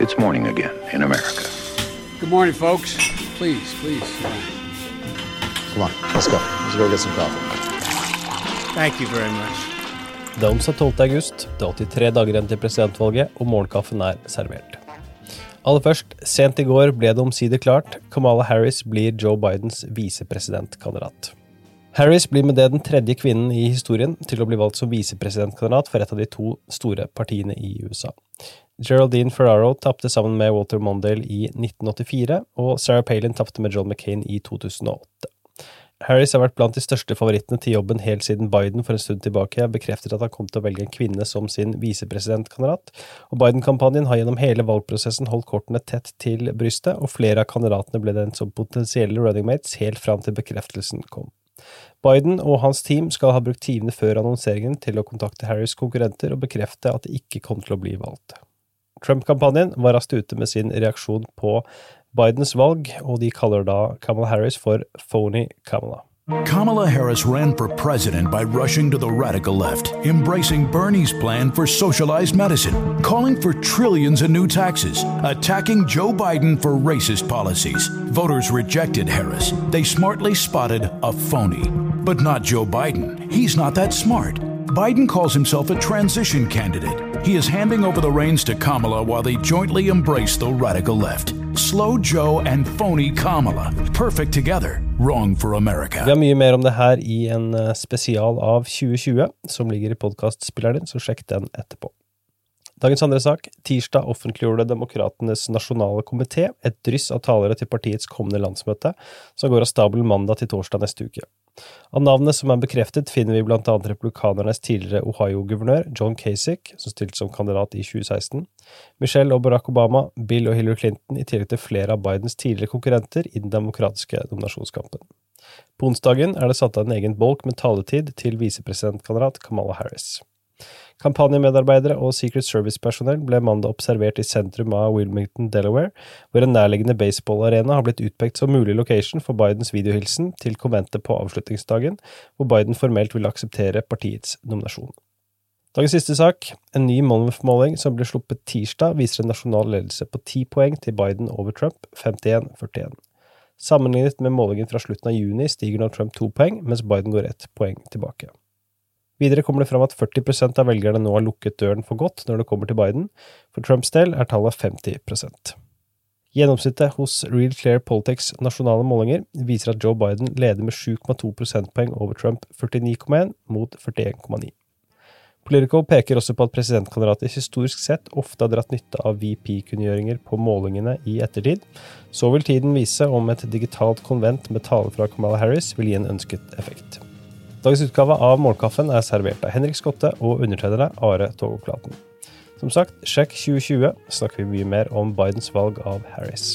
It's morning again in America. Good morning, folks. Please, please. Come on, let's go. Let's go get some coffee. Thank you very much. Det er onsdag 12. august, det er 83 dager igjen til presidentvalget, og morgenkaffen er servert. Aller først, sent i går ble det omsider klart. Kamala Harris blir Joe Bidens visepresidentkandidat. Harris blir med det den tredje kvinnen i historien til å bli valgt som visepresidentkandidat for et av de to store partiene i USA. Geraldine Ferraro tapte sammen med Walter Mondale i 1984, og Sarah Palin tapte med John McCain i 2008. Harris har vært blant de største favorittene til jobben helt siden Biden for en stund tilbake bekreftet at han kom til å velge en kvinne som sin visepresidentkandidat, og Biden-kampanjen har gjennom hele valgprosessen holdt kortene tett til brystet, og flere av kandidatene ble den som potensielle running mates helt fram til bekreftelsen kom. Biden og hans team skal ha brukt timene før annonseringen til å kontakte Harris' konkurrenter og bekrefte at de ikke kom til å bli valgt. Trump-kampanjen var raskt ute med sin reaksjon på Bidens valg, og de kaller da Kamala Harris for phony Kamala. Kamala Harris ran for president by rushing to the radical left, embracing Bernie's plan for socialized medicine, calling for trillions in new taxes, attacking Joe Biden for racist policies. Voters rejected Harris. They smartly spotted a phony. But not Joe Biden. He's not that smart. Biden calls himself a transition candidate. He is handing over the reins to Kamala while they jointly embrace the radical left. Slow Joe and phony Kamala. Perfect together. Wrong for America. Vi har mye mer om det her i en eh, spesial av 2020 som ligger i podkastspilleren så sjekk den etterpå. Dagens andre sak. Tirsdag offentliggjorde Demokratenes nasjonale komité et dryss av talere til partiets kommende landsmøte, som går av stabelen mandag til torsdag neste uke. Av navnene som er bekreftet, finner vi blant annet republikanernes tidligere Ohio-guvernør John Kasich, som stilte som kandidat i 2016, Michelle og Barack Obama, Bill og Hillary Clinton, i tillegg til flere av Bidens tidligere konkurrenter i den demokratiske nominasjonskampen. På onsdagen er det satt av en egen bolk med taletid til visepresidentkandidat Kamala Harris. Kampanjemedarbeidere og Secret Service-personell ble mandag observert i sentrum av Wilmington, Delaware, hvor en nærliggende baseballarena har blitt utpekt som mulig location for Bidens videohilsen til konventet på avslutningsdagen, hvor Biden formelt vil akseptere partiets nominasjon. Dagens siste sak. En ny Monmouth-måling som ble sluppet tirsdag, viser en nasjonal ledelse på ti poeng til Biden over Trump, 51-41. Sammenlignet med målingen fra slutten av juni stiger nå Trump to poeng, mens Biden går ett poeng tilbake. Videre kommer det fram at 40% av velgerne nå har lukket døren for godt når det kommer til Biden. For Trumps del er tallet 50% Gjennomsnittet hos Real Clear Politics nasjonale målinger viser at Joe Biden leder med 7,2 prosentpoeng over Trump 49,1 mot 41,9. Politico peker også på at presidentkandidater historisk sett ofte har dratt nytte av VP-kunngjøringer på målingene i ettertid. Så vil tiden vise om et digitalt konvent med tale fra Kamala Harris vil gi en ønsket effekt. Dagens utgave av Morgenkaffen er servert av Henrik Skotte og undertegnede Are Togoklaten. Som sagt, sjekk 2020, snakker vi mye mer om Bidens valg av Harris.